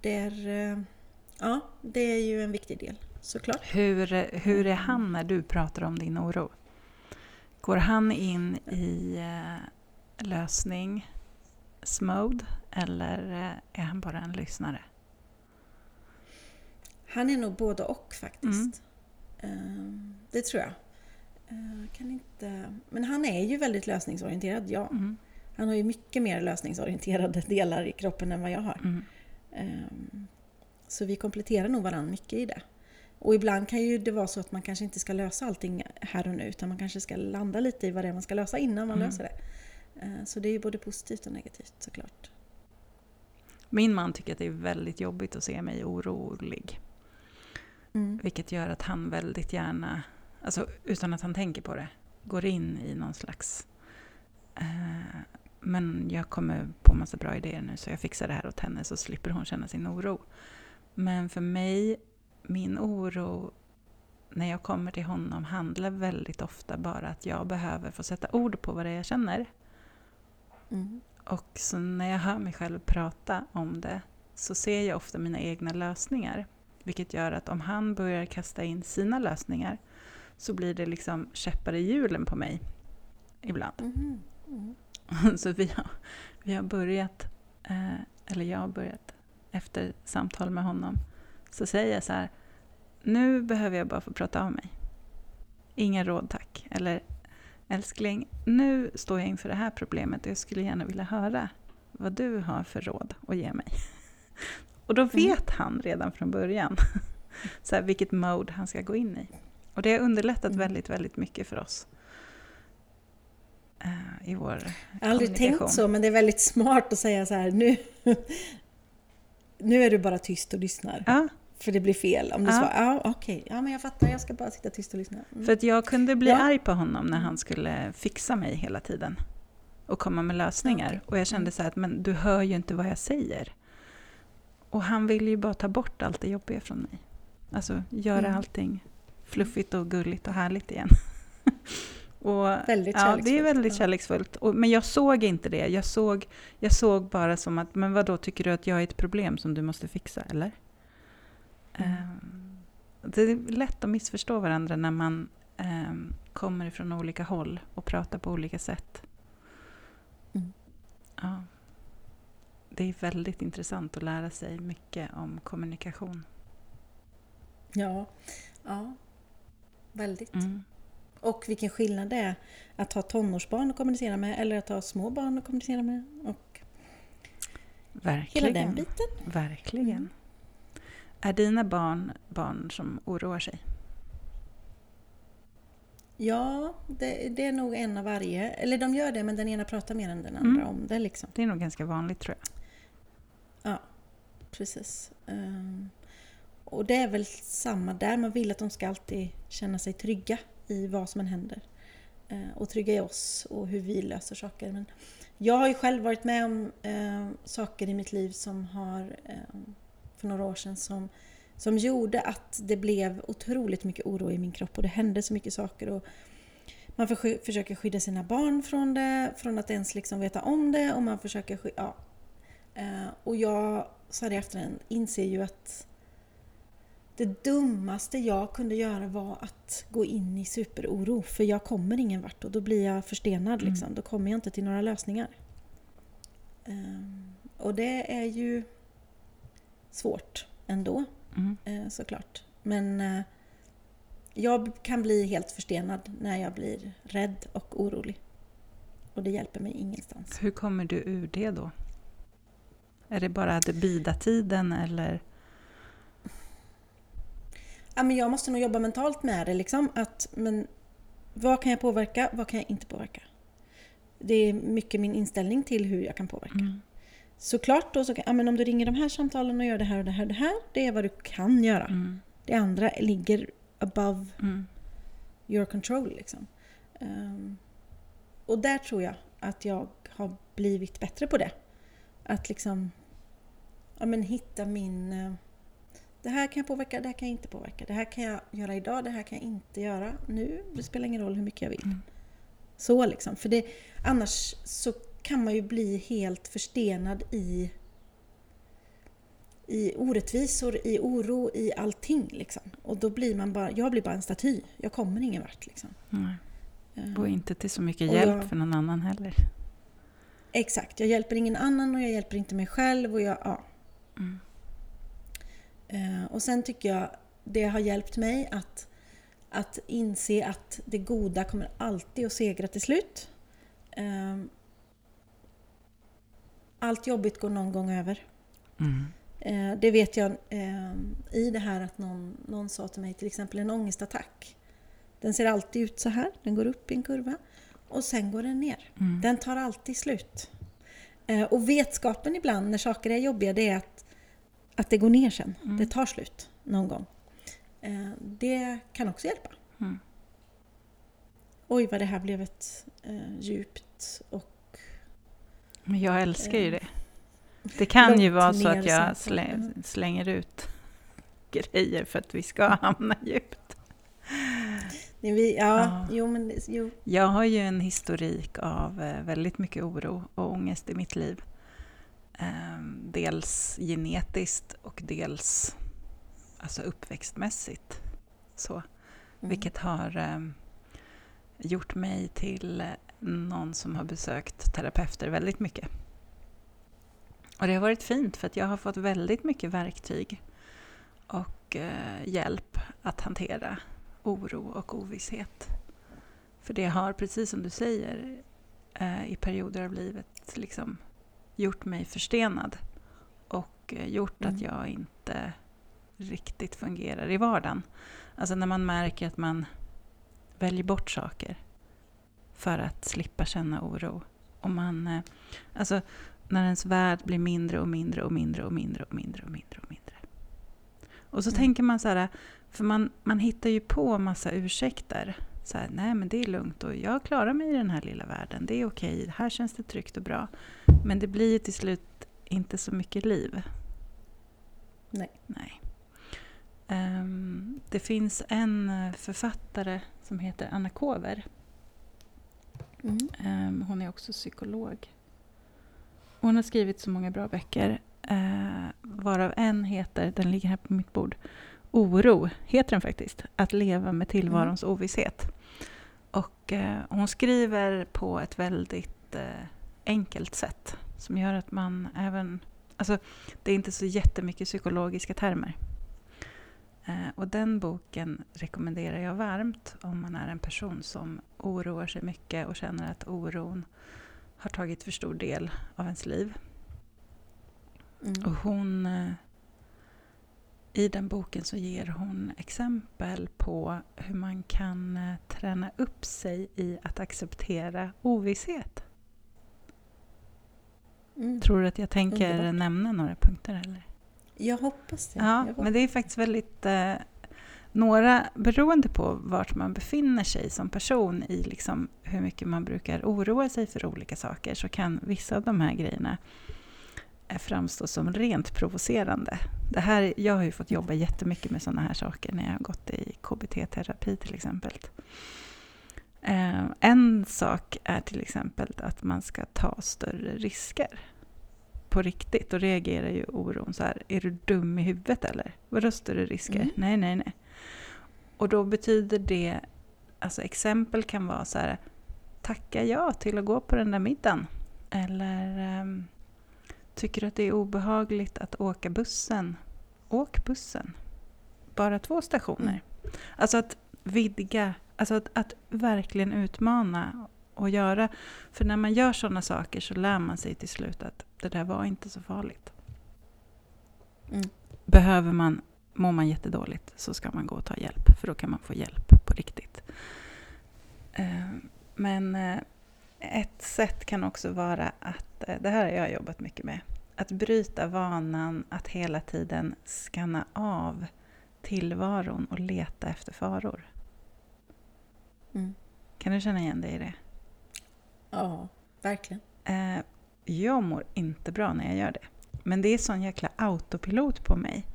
Där, ja, det är ju en viktig del såklart. Hur, hur är han när du pratar om din oro? Går han in i eh, lösningsmode eller eh, är han bara en lyssnare? Han är nog både och faktiskt. Mm. Eh, Det tror jag. Eh, Kan inte... Men han är ju väldigt lösningsorienterad, ja. Mm. Han har ju mycket mer lösningsorienterade delar i kroppen än vad jag har. Mm. Ehm, Så vi kompletterar nog varandra mycket i det. Och ibland kan ju det vara så att man kanske inte ska lösa allting här och nu utan man kanske ska landa lite i vad det är man ska lösa innan man Mm. löser det. Eh, Så det är ju både positivt och negativt såklart. Min man tycker att det är väldigt jobbigt att se mig orolig. Mm. Vilket gör att han väldigt gärna, alltså utan att han tänker på det, går in i någon slags... Eh, men jag kommer på massa bra idéer nu så jag fixar det här åt henne så slipper hon känna sin oro. Men för mig, min oro när jag kommer till honom handlar väldigt ofta bara att jag behöver få sätta ord på vad det är jag känner. Mm. Och så när jag hör mig själv prata om det så ser jag ofta mina egna lösningar. Vilket gör att om han börjar kasta in sina lösningar så blir det liksom käppar i hjulen på mig ibland. Mhm. Mm. Så vi har, vi har börjat, eh, eller jag har börjat, efter samtal med honom, så säger jag så här, nu behöver jag bara få prata av mig. Inga råd tack. Eller älskling, nu står jag inför det här problemet och jag skulle gärna vilja höra vad du har för råd att ge mig. Och då vet han redan från början så här, vilket mode han ska gå in i. Och det har underlättat Mm. väldigt, väldigt mycket för oss. eh, I vår Jag har aldrig tänkt så men det är väldigt smart att säga så här nu. Nu är du bara tyst och lyssnar. Ja, För det blir fel om du Ja. svarar ja okej, ja men jag fattar, jag ska bara sitta tyst och lyssna. Mm. för att jag kunde bli Ja. arg på honom när han skulle fixa mig hela tiden. Och komma med lösningar. Okej. Och jag kände Mm. så här att, men du hör ju inte vad jag säger. Och han ville ju bara ta bort allt det jobbiga från mig. Alltså göra Mm. allting fluffigt och gulligt och härligt igen. och, Väldigt ja, det är väldigt kärleksfullt. Och, men jag såg inte det. Jag såg, jag såg bara som att, men vad då tycker du att jag är ett problem som du måste fixa, eller? Mm. Ehm, det är lätt att missförstå varandra när man ehm, kommer ifrån olika håll och pratar på olika sätt. Mm. Ja. Det är väldigt intressant att lära sig mycket om kommunikation. Ja, ja. Väldigt. Mm. Och vilken skillnad det är att ha tonårsbarn att kommunicera med eller att ha små barn att kommunicera med. Och Verkligen. hela den biten. Verkligen. Mm. Är dina barn barn som oroar sig? Ja, det, det är nog en av varje. Eller de gör det men den ena pratar mer än den andra Mm. om det liksom. Det är nog ganska vanligt tror jag. precis. Um, och det är väl samma där, man vill att de ska alltid känna sig trygga i vad som än händer. Uh, och trygga i oss och hur vi löser saker. Men jag har ju själv varit med om uh, saker i mitt liv som har, för några år sedan, som, som gjorde att det blev otroligt mycket oro i min kropp och det hände så mycket saker. Och man för, försöker skydda sina barn från det, från att ens liksom veta om det och man försöker ja. Eh, och jag, så här i efterhand, inser ju att det dummaste jag kunde göra var att gå in i superoro. För jag kommer ingen vart och då blir jag förstenad. Mm. Liksom. Då kommer jag inte till några lösningar. Um, och det är ju svårt ändå, mm. uh, såklart. Men uh, jag kan bli helt förstenad när jag blir rädd och orolig. Och det hjälper mig ingenstans. Hur kommer du ur det då? Är det bara bida-tiden eller? Ja, men jag måste nog jobba mentalt med det. Liksom. Att, men, vad kan jag påverka? Vad kan jag inte påverka? Det är mycket min inställning till hur jag kan påverka. Mm. Såklart då, så kan, ja, men om du ringer de här samtalen och gör det här och det här och det här. Det är vad du kan göra. Mm. Det andra ligger above mm. your control. Liksom. Um, och där tror jag att jag har blivit bättre på det. Att liksom ja, men hitta min... Uh, det här kan jag påverka, det här kan jag inte påverka. Det här kan jag göra idag, det här kan jag inte göra nu. Det spelar ingen roll hur mycket jag vill. Mm. Så liksom. För det, annars så kan man ju bli helt förstenad i i orättvisor, i oro, i allting. Liksom. Och då blir man bara, jag blir bara en staty. Jag kommer ingen vart. Liksom. Eh, och inte till så mycket hjälp jag, för någon annan heller. Exakt, jag hjälper ingen annan och jag hjälper inte mig själv. Och, jag, ja. Mm. Uh, och sen tycker jag det har hjälpt mig att, att inse att det goda kommer alltid att segra till slut. Uh, allt jobbigt går någon gång över. Mm. Eh, det vet jag eh, i det här att någon, någon sa till mig, till exempel en ångestattack. Den ser alltid ut så här, den går upp i en kurva och sen går den ner. Mm. Den tar alltid slut. Eh, och vetskapen ibland när saker är jobbiga, det är att, att det går ner sen. Mm. Det tar slut någon gång. Det kan också hjälpa. Mm. Oj, vad det här blev ett djupt och... Men jag älskar ju det. Det kan ju vara så att jag slänger ut grejer för att vi ska hamna djupt. Vi, ja, ja. Jo, men, jo. Jag har ju en historik av eh, väldigt mycket oro och ångest i mitt liv. Ehm, dels genetiskt och dels alltså uppväxtmässigt. Så, mm. Vilket har ehm, gjort mig till någon som har besökt terapeuter väldigt mycket. Och det har varit fint för att jag har fått väldigt mycket verktyg och eh, hjälp att hantera oro och ovisshet. För det har, precis som du säger, eh, i perioder av livet liksom gjort mig förstenad och eh, gjort mm. att jag inte riktigt fungerar i vardagen. Alltså när man märker att man väljer bort saker för att slippa känna oro. Och man, eh, alltså, när ens värld blir mindre och mindre och mindre och mindre och mindre och mindre och mindre. Och så mm. tänker man så här, för man, man hittar ju på massa ursäkter. Så här, nej men det är lugnt och jag klarar mig i den här lilla världen. Det är okej, här känns det tryggt och bra. Men det blir till slut inte så mycket liv. Nej. nej. Um, det finns en författare som heter Anna Kover. Mm. Hon är också psykolog. Hon har skrivit så många bra böcker, eh, varav en heter, den ligger här på mitt bord, Oro, heter den faktiskt. Att leva med tillvarons mm. ovisshet. Och eh, hon skriver på ett väldigt eh, enkelt sätt som gör att man även... Alltså, det är inte så jättemycket psykologiska termer. Eh, och den boken rekommenderar jag varmt om man är en person som oroar sig mycket och känner att oron har tagit för stor del av ens liv. Mm. Och hon... Eh, I den boken så ger hon exempel på hur man kan eh, träna upp sig i att acceptera ovisshet. Mm. Tror du att jag tänker Underbart. nämna några punkter? Eller? Jag hoppas det. Ja, hoppas. men det är faktiskt väldigt... Eh, några, beroende på vart man befinner sig som person i liksom hur mycket man brukar oroa sig för olika saker, så kan vissa av de här grejerna eh, framstå som rent provocerande. Det här, jag har ju fått jobba jättemycket med sådana här saker när jag har gått i KBT-terapi till exempel. Eh, en sak är till exempel att man ska ta större risker på riktigt. Då reagerar ju oron så här, är du dum i huvudet eller? Vadå större risker? Mm. Nej, nej, nej. Och då betyder det, alltså exempel kan vara så här, tacka ja till att gå på den där middagen. Eller ehm, tycker du att det är obehagligt att åka bussen? Åk bussen. Bara två stationer. Alltså att vidga, alltså att, att verkligen utmana och göra. För när man gör sådana saker så lär man sig till slut att det där var inte så farligt. Mm. Behöver man, mår man jättedåligt så ska man gå och ta hjälp. För då kan man få hjälp på riktigt. Eh, Men eh, ett sätt kan också vara att, eh, det här har jag jobbat mycket med, att bryta vanan att hela tiden skanna av tillvaron och leta efter faror. Mm. Kan du känna igen dig i det? Ja, verkligen. Eh, jag mår inte bra när jag gör det. Men det är sån jäkla autopilot på mig.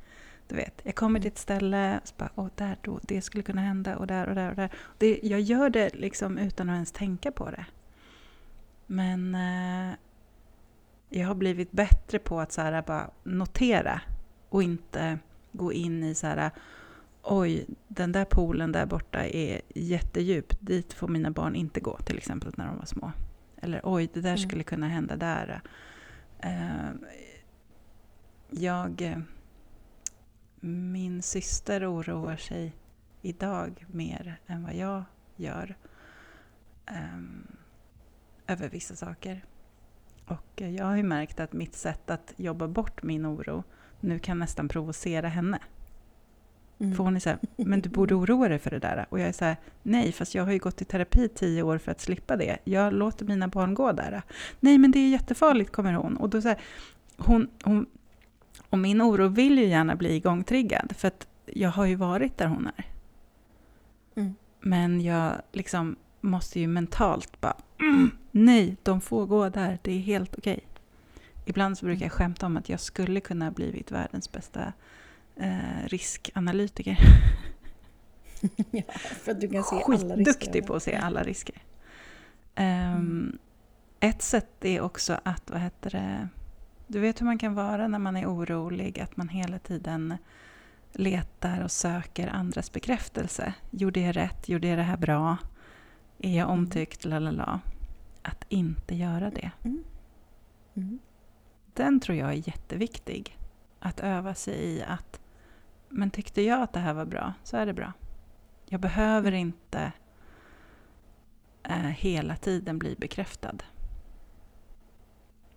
Du vet, jag kommer till ett ställe och så bara, åh, där då, det skulle kunna hända och där och där och där. Det, jag gör det liksom utan att ens tänka på det. Men eh, jag har blivit bättre på att så här, bara notera och inte gå in i så här, oj, den där poolen där borta är jättedjup, dit får mina barn inte gå, till exempel när de var små. Eller oj, det där Mm. skulle kunna hända där. Eh, jag... eh, Min syster oroar sig idag mer än vad jag gör ehm, över vissa saker. Och eh, jag har ju märkt att mitt sätt att jobba bort min oro nu kan nästan provocera henne. Mm. För hon är så här, men du borde oroa dig för det där. Och jag är så här, nej, fast jag har ju gått i terapi tio år för att slippa det. Jag låter mina barn gå där. Nej, men det är jättefarligt, kommer hon. Och då så här, hon, hon, och min oro vill ju gärna bli igångtriggad, för att jag har ju varit där hon är. Mm. Men jag liksom måste ju mentalt bara, mm, nej, de får gå där, det är helt okej. Ibland så brukar jag skämta om att jag skulle kunna ha blivit världens bästa eh, riskanalytiker. ja, för att du kan se alla risker. Skitduktig på att se alla risker. Ehm, Mm. Ett sätt är också att, vad heter det, du vet hur man kan vara när man är orolig, att man hela tiden letar och söker andras bekräftelse. Gjorde jag rätt? Gjorde jag det här bra? Är jag omtyckt? Lalala. Att inte göra det. Mm. Mm. Den tror jag är jätteviktig. Att öva sig i att, men tyckte jag att det här var bra, så är det bra. Jag behöver inte eh, hela tiden bli bekräftad.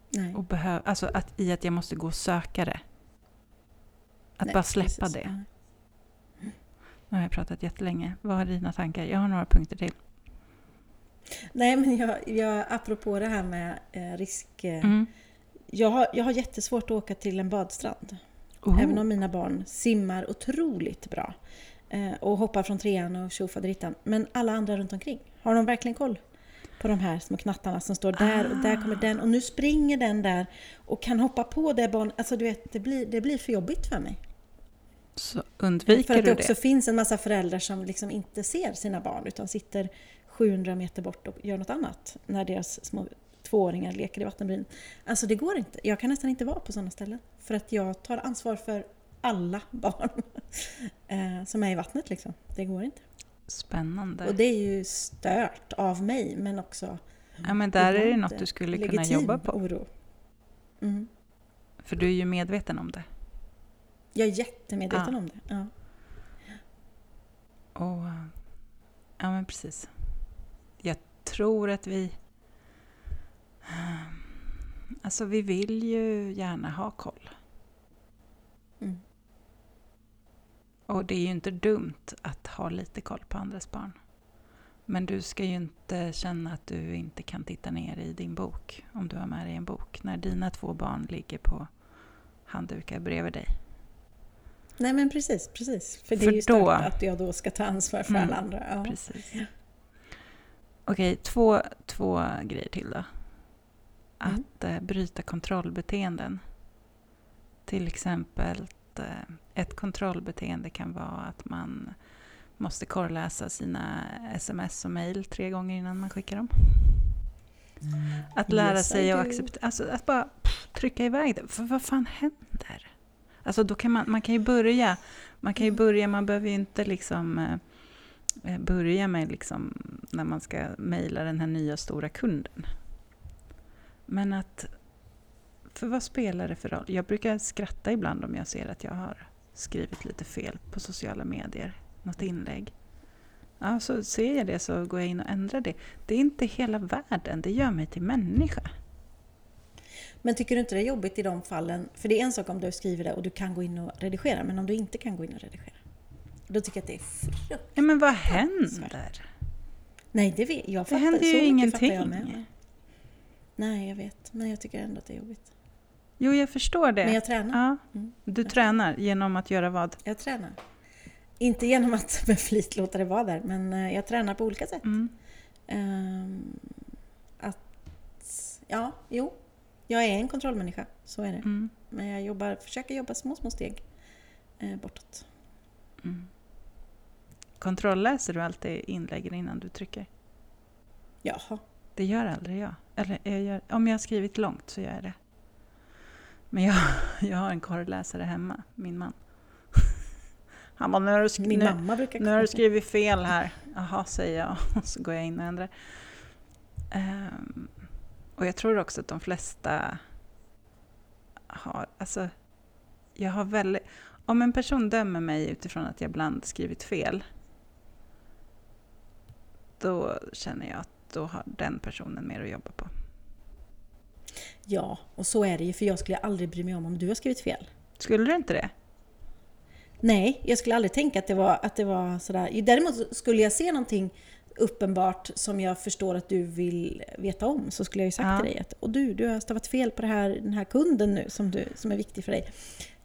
Nej. Och behöv, alltså att, i att jag måste gå och söka det. Att Nej, bara släppa precis. det. Nu har jag pratat jättelänge. Vad har dina tankar? Jag har några punkter till. Nej, men jag, jag, apropå det här med eh, risk... Eh, Mm. jag, har, jag har jättesvårt att åka till en badstrand. Oh. Även om mina barn simmar otroligt bra. Eh, och hoppar från trean och tjofaderittan. Men alla andra runt omkring, har de verkligen koll på de här små knattarna som står där och där kommer den och nu springer den där och kan hoppa på det barnet. Alltså du vet, det blir, det blir för jobbigt för mig. Så undviker För att du det också det? finns en massa föräldrar som liksom inte ser sina barn utan sitter 700 meter bort och gör något annat när deras små tvååringar leker i vattenbryn. Alltså det går inte. Jag kan nästan inte vara på sådana ställen. För att jag tar ansvar för alla barn eh, som är i vattnet liksom. Det går inte. Spännande. Och det är ju stört av mig men också ja, men där är det något du skulle kunna jobba på. oro. Mm. För du är ju medveten om det. Jag är jättemedveten Ja. om det. Ja. Och, ja, men precis. Jag tror att vi... Alltså, vi vill ju gärna ha koll. Mm. Och det är ju inte dumt att ha lite koll på andras barn. Men du ska ju inte känna att du inte kan titta ner i din bok, om du har med dig en bok, när dina två barn ligger på handdukar bredvid dig. Nej men precis, precis. För det För är ju då- stört att jag då ska ta ansvar för Mm, alla andra. Ja. Precis. Okej, två, två grejer till då. Mm. Att eh, bryta kontrollbeteenden. Till exempel eh, ett kontrollbeteende kan vara att man måste korrläsa sina sms och mejl tre gånger innan man skickar dem. Att lära Yes, sig att acceptera, alltså att bara pff, trycka iväg det. För vad fan händer? Alltså då kan man, man kan ju börja, man kan ju Mm. börja, man behöver ju inte liksom eh, eh, börja med liksom när man ska mejla den här nya stora kunden. Men att, för vad spelar det för roll? Jag brukar skratta ibland om jag ser att jag har skrivit lite fel på sociala medier, något inlägg. Ja, så ser jag det så går jag in och ändrar det. Det är inte hela världen, det gör mig till människa. Men tycker du inte det är jobbigt i de fallen? För det är en sak om du skriver det och du kan gå in och redigera, men om du inte kan gå in och redigera? Då tycker jag att det är fruktansvärt. Ja, men vad händer? Nej, det vet jag. Det Fattar, händer ju Jag ingenting. Nej, jag vet. Men jag tycker ändå att det är jobbigt. Jo, jag förstår det. Men jag tränar. Ja, Mm. du tränar genom att göra vad? Jag tränar. Inte genom att med flit låta det vara där, men eh, jag tränar på olika sätt. Mm. Ehm, att, ja, jo. Jag är en kontrollmänniska, så är det. Mm. Men jag jobbar, försöker jobba små, små steg eh, bortåt. Mm. Kontrolläser du alltid inläggen innan du trycker? Jaha. Det gör aldrig jag. Eller jag gör, om jag har skrivit långt så gör jag det. Men jag, jag har en korrläsare hemma, min man. Han bara, nu har du, Min nu, mamma brukar nu har du skrivit fel här. Jaha, säger jag. Och så går jag in och ändrar. Ehm, och jag tror också att de flesta har... Alltså, jag har väldigt... Om en person dömer mig utifrån att jag ibland skrivit fel då känner jag att då har den personen mer att jobba på. Ja, och så är det ju. För jag skulle aldrig bry mig om om du har skrivit fel. Skulle du inte det? Nej, jag skulle aldrig tänka att det var, att det var sådär. Däremot skulle jag se någonting uppenbart som jag förstår att du vill veta om så skulle jag ju sagt Ja. till dig att och du, du har stavat fel på här, den här kunden nu som, du, som är viktig för dig.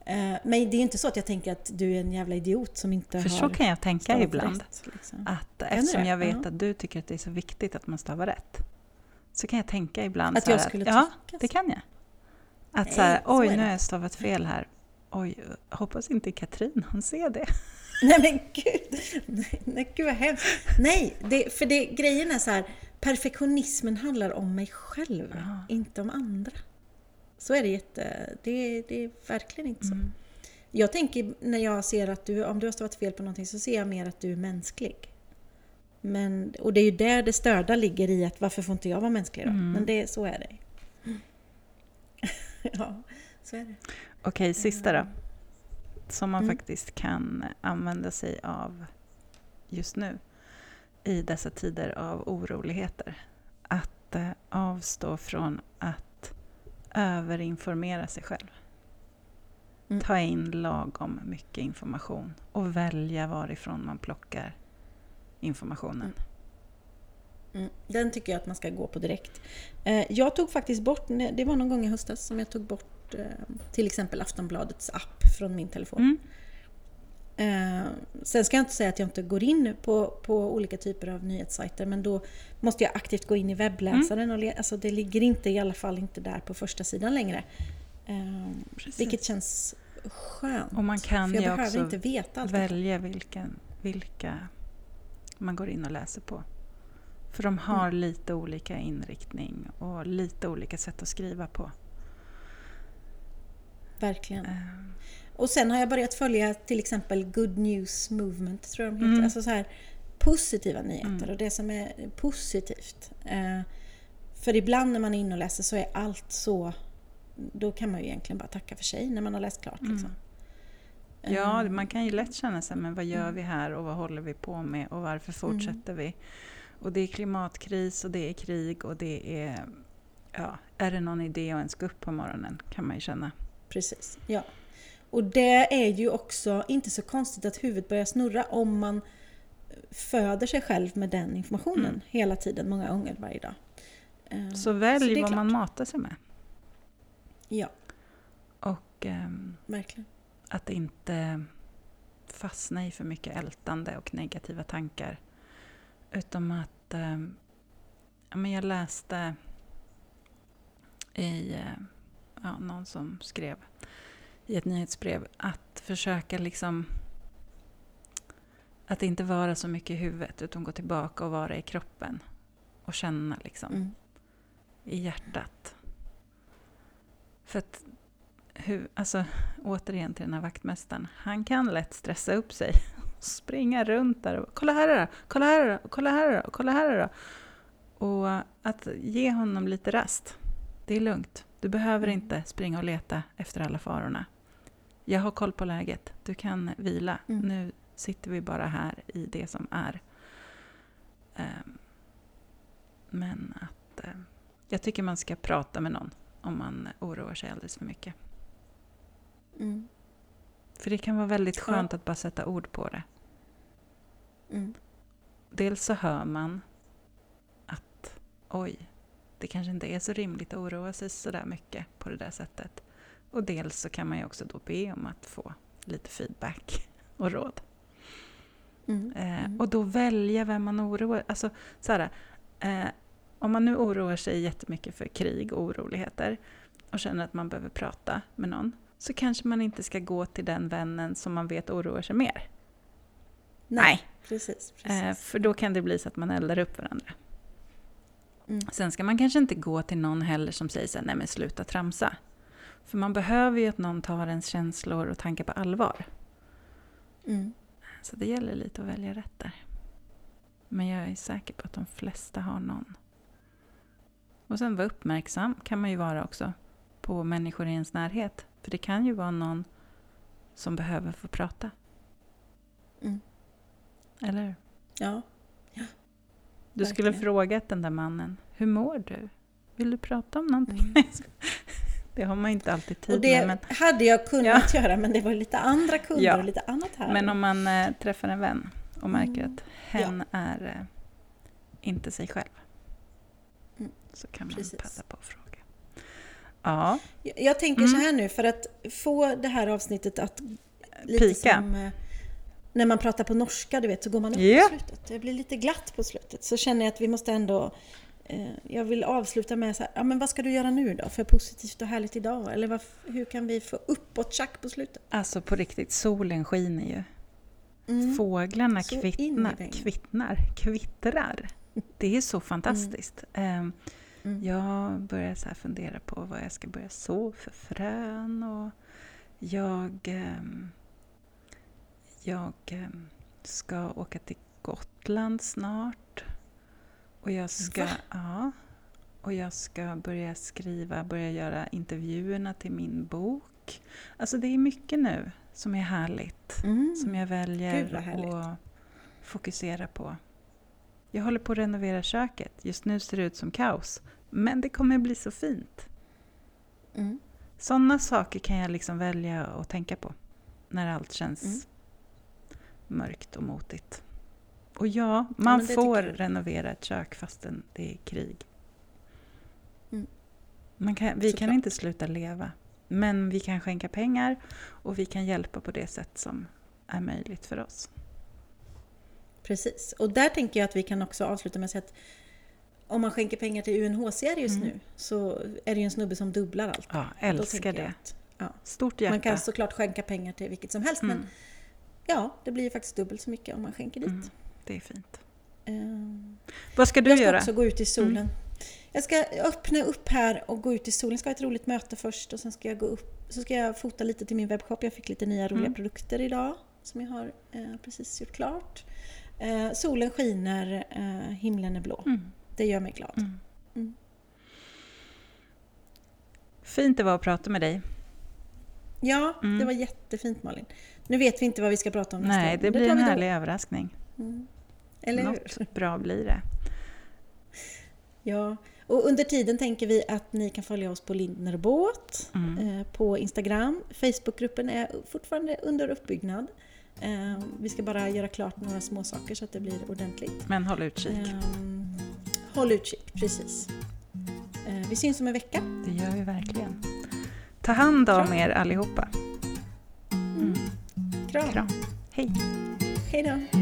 Eh, Men det är inte så att jag tänker att du är en jävla idiot som inte För har så kan jag tänka ibland. rätt, liksom. Att eftersom det? jag vet Ja. att du tycker att det är så viktigt att man stavar rätt. Så kan jag tänka ibland Att så här jag skulle Ja, tycka det så. kan jag. Att Nej, så här, så oj är nu det. har jag stavat fel här. Oj, hoppas inte Katrin hon ser det. Nej men gud! Nej, nej gud vad hemskt. Nej, det, för det, grejen är så här. Perfektionismen handlar om mig själv, Ja. inte om andra. Så är det jätte... Det, det är verkligen inte så. Mm. Jag tänker när jag ser att du, om du har stavat fel på någonting så ser jag mer att du är mänsklig. Men, och det är ju där det störda ligger i att varför får inte jag vara mänsklig då? Mm. Men det, så är det. ja, så är det. Okej, sista då. Som man Mm. faktiskt kan använda sig av just nu i dessa tider av oroligheter. Att eh, avstå från att överinformera sig själv. Mm. Ta in lagom mycket information och välja varifrån man plockar informationen. Mm, den tycker jag att man ska gå på direkt. Eh, jag tog faktiskt bort, det var någon gång i höstas som jag tog bort eh, till exempel Aftonbladets app från min telefon. Mm. Eh, sen ska jag inte säga att jag inte går in på, på olika typer av nyhetssajter men då måste jag aktivt gå in i webbläsaren. Och le, alltså det ligger inte i alla fall inte där på första sidan längre. Eh, vilket känns skönt. Och man kan för jag behöver också inte veta allt. välja vilken, vilka man går in och läser på. För de har Mm. lite olika inriktning och lite olika sätt att skriva på. Verkligen. Eh, Och sen har jag börjat följa till exempel Good News Movement, tror jag de heter. Mm. Alltså så här positiva nyheter Mm. och det som är positivt. Eh, för ibland när man är inne och läser så är allt så... Då kan man ju egentligen bara tacka för sig när man har läst klart. Mm. Liksom. Ja, Eh, man kan ju lätt känna sig, men vad gör Mm. vi här och vad håller vi på med och varför fortsätter vi? Och det är klimatkris och det är krig och det är... Ja, är det någon idé att ens gå upp på morgonen kan man ju känna. Precis, ja. Och det är ju också inte så konstigt att huvudet börjar snurra om man föder sig själv med den informationen Mm. hela tiden, många gånger varje dag. Eh, Så välj är vad man matar sig med. Ja, Och ehm, verkligen. att inte fastna i för mycket ältande och negativa tankar. Utom att ja, men jag läste i eh, ja, någon som skrev i ett nyhetsbrev att försöka liksom att inte vara så mycket i huvudet utan gå tillbaka och vara i kroppen och känna liksom Mm. i hjärtat. För att, hur, alltså, återigen till den här vaktmästaren, han kan lätt stressa upp sig och springa runt där och kolla här då, kolla här då, kolla här då, kolla här då. Och att ge honom lite rast. Det är lugnt. Du behöver Mm. inte springa och leta efter alla farorna. Jag har koll på läget. Du kan vila. Mm. Nu sitter vi bara här i det som är. Ehm, Men att eh, jag tycker man ska prata med någon om man oroar sig alldeles för mycket. Mm. För det kan vara väldigt Ja. skönt att bara sätta ord på det. Mm. Dels så hör man att oj, det kanske inte är så rimligt att oroa sig så där mycket på det där sättet. Och dels så kan man ju också då be om att få lite feedback och råd. Mm. Eh, Mm. och då välja vem man oroar alltså, så här, eh, Om man nu oroar sig jättemycket för krig och oroligheter och känner att man behöver prata med någon så kanske man inte ska gå till den vännen som man vet oroar sig mer. Nej. Precis. precis. Eh, för då kan det bli så att man eldar upp varandra. Mm. Sen ska man kanske inte gå till någon heller som säger så här, nej men sluta tramsa. För man behöver ju att någon tar ens känslor och tankar på allvar. Mm. Så det gäller lite att välja rätt där. Men jag är säker på att de flesta har någon. Och sen vara uppmärksam kan man ju vara också på människor i ens närhet. För det kan ju vara någon som behöver få prata. Mm. Eller hur? Ja. Du skulle frågat den där mannen, hur mår du? Vill du prata om någonting? Mm. Det har man inte alltid tid Och det med. Men, hade jag kunnat göra men det var lite andra kunder Ja. och lite annat här. men om man eh, träffar en vän och märker Mm. att hen är eh, inte sig själv. Mm. Så kan man Precis. passa på att fråga. Ja, Jag- Jag tänker Mm. så här nu för att få det här avsnittet att lite Pika. som eh, när man pratar på norska, du vet, så går man upp Ja. på slutet. Det blir lite glatt på slutet. Så känner jag att vi måste ändå jag vill avsluta med så här, ja men vad ska du göra nu då för positivt och härligt idag? Eller vad, hur kan vi få uppåt tjack på slutet? alltså på riktigt, solen skiner ju. Mm. Fåglarna i kvittnar, kvittrar. Det är så fantastiskt. Ehm, Mm. Jag börjar så fundera på vad jag ska börja så för frön och jag, ehm, jag ehm, ska åka till Gotland snart. Och jag ska, Va? ja, och jag ska börja skriva, börja göra intervjuerna till min bok. Alltså det är mycket nu som är härligt Mm. som jag väljer att fokusera på. Jag håller på att renovera köket. Just nu ser det ut som kaos. Men det kommer bli så fint. Mm. Sådana saker kan jag liksom välja att tänka på. När allt känns Mm. mörkt och motigt. Och ja, man det får renovera ett kök fastän det är krig. Mm. Kan, vi kan Såklart. inte sluta leva. Men vi kan skänka pengar och vi kan hjälpa på det sätt som är möjligt för oss. Precis. Och där tänker jag att vi kan också avsluta med att säga att om man skänker pengar till UNHCR just Mm. nu så är det ju en snubbe som dubblar allt. Ja, älskar det. att, ja, Stort hjärta. man kan såklart skänka pengar till vilket som helst Mm. men ja, det blir ju faktiskt dubbelt så mycket om man skänker dit. Mm, det är fint. Ehm, Vad ska du jag ska göra? också gå ut i solen. Mm. Jag ska öppna upp här och gå ut i solen. Jag ska ha ett roligt möte först och sen ska jag gå upp. Så ska jag fota lite till min webbshop. Jag fick lite nya roliga Mm. produkter idag som jag har eh, precis gjort klart. Eh, solen skiner, eh, himlen är blå. Mm, Det gör mig glad. mm. Mm. Fint det var att prata med dig. Ja, Mm. det var jättefint Malin. Nu vet vi inte vad vi ska prata om nästa Nej, det blir tar en härlig överraskning. Mm. Eller hur? Något bra blir det. Ja, och under tiden tänker vi att ni kan följa oss på Lindner Båt Mm. eh, på Instagram. Facebookgruppen är fortfarande under uppbyggnad. Eh, vi ska bara göra klart några små saker så att det blir ordentligt. Men håll utkik. Ehm, håll utkik, precis. Eh, vi syns om en vecka. Det gör vi verkligen. Ta hand om Kram. er allihopa. Mm. Kram. Kram. Hej! Hej då!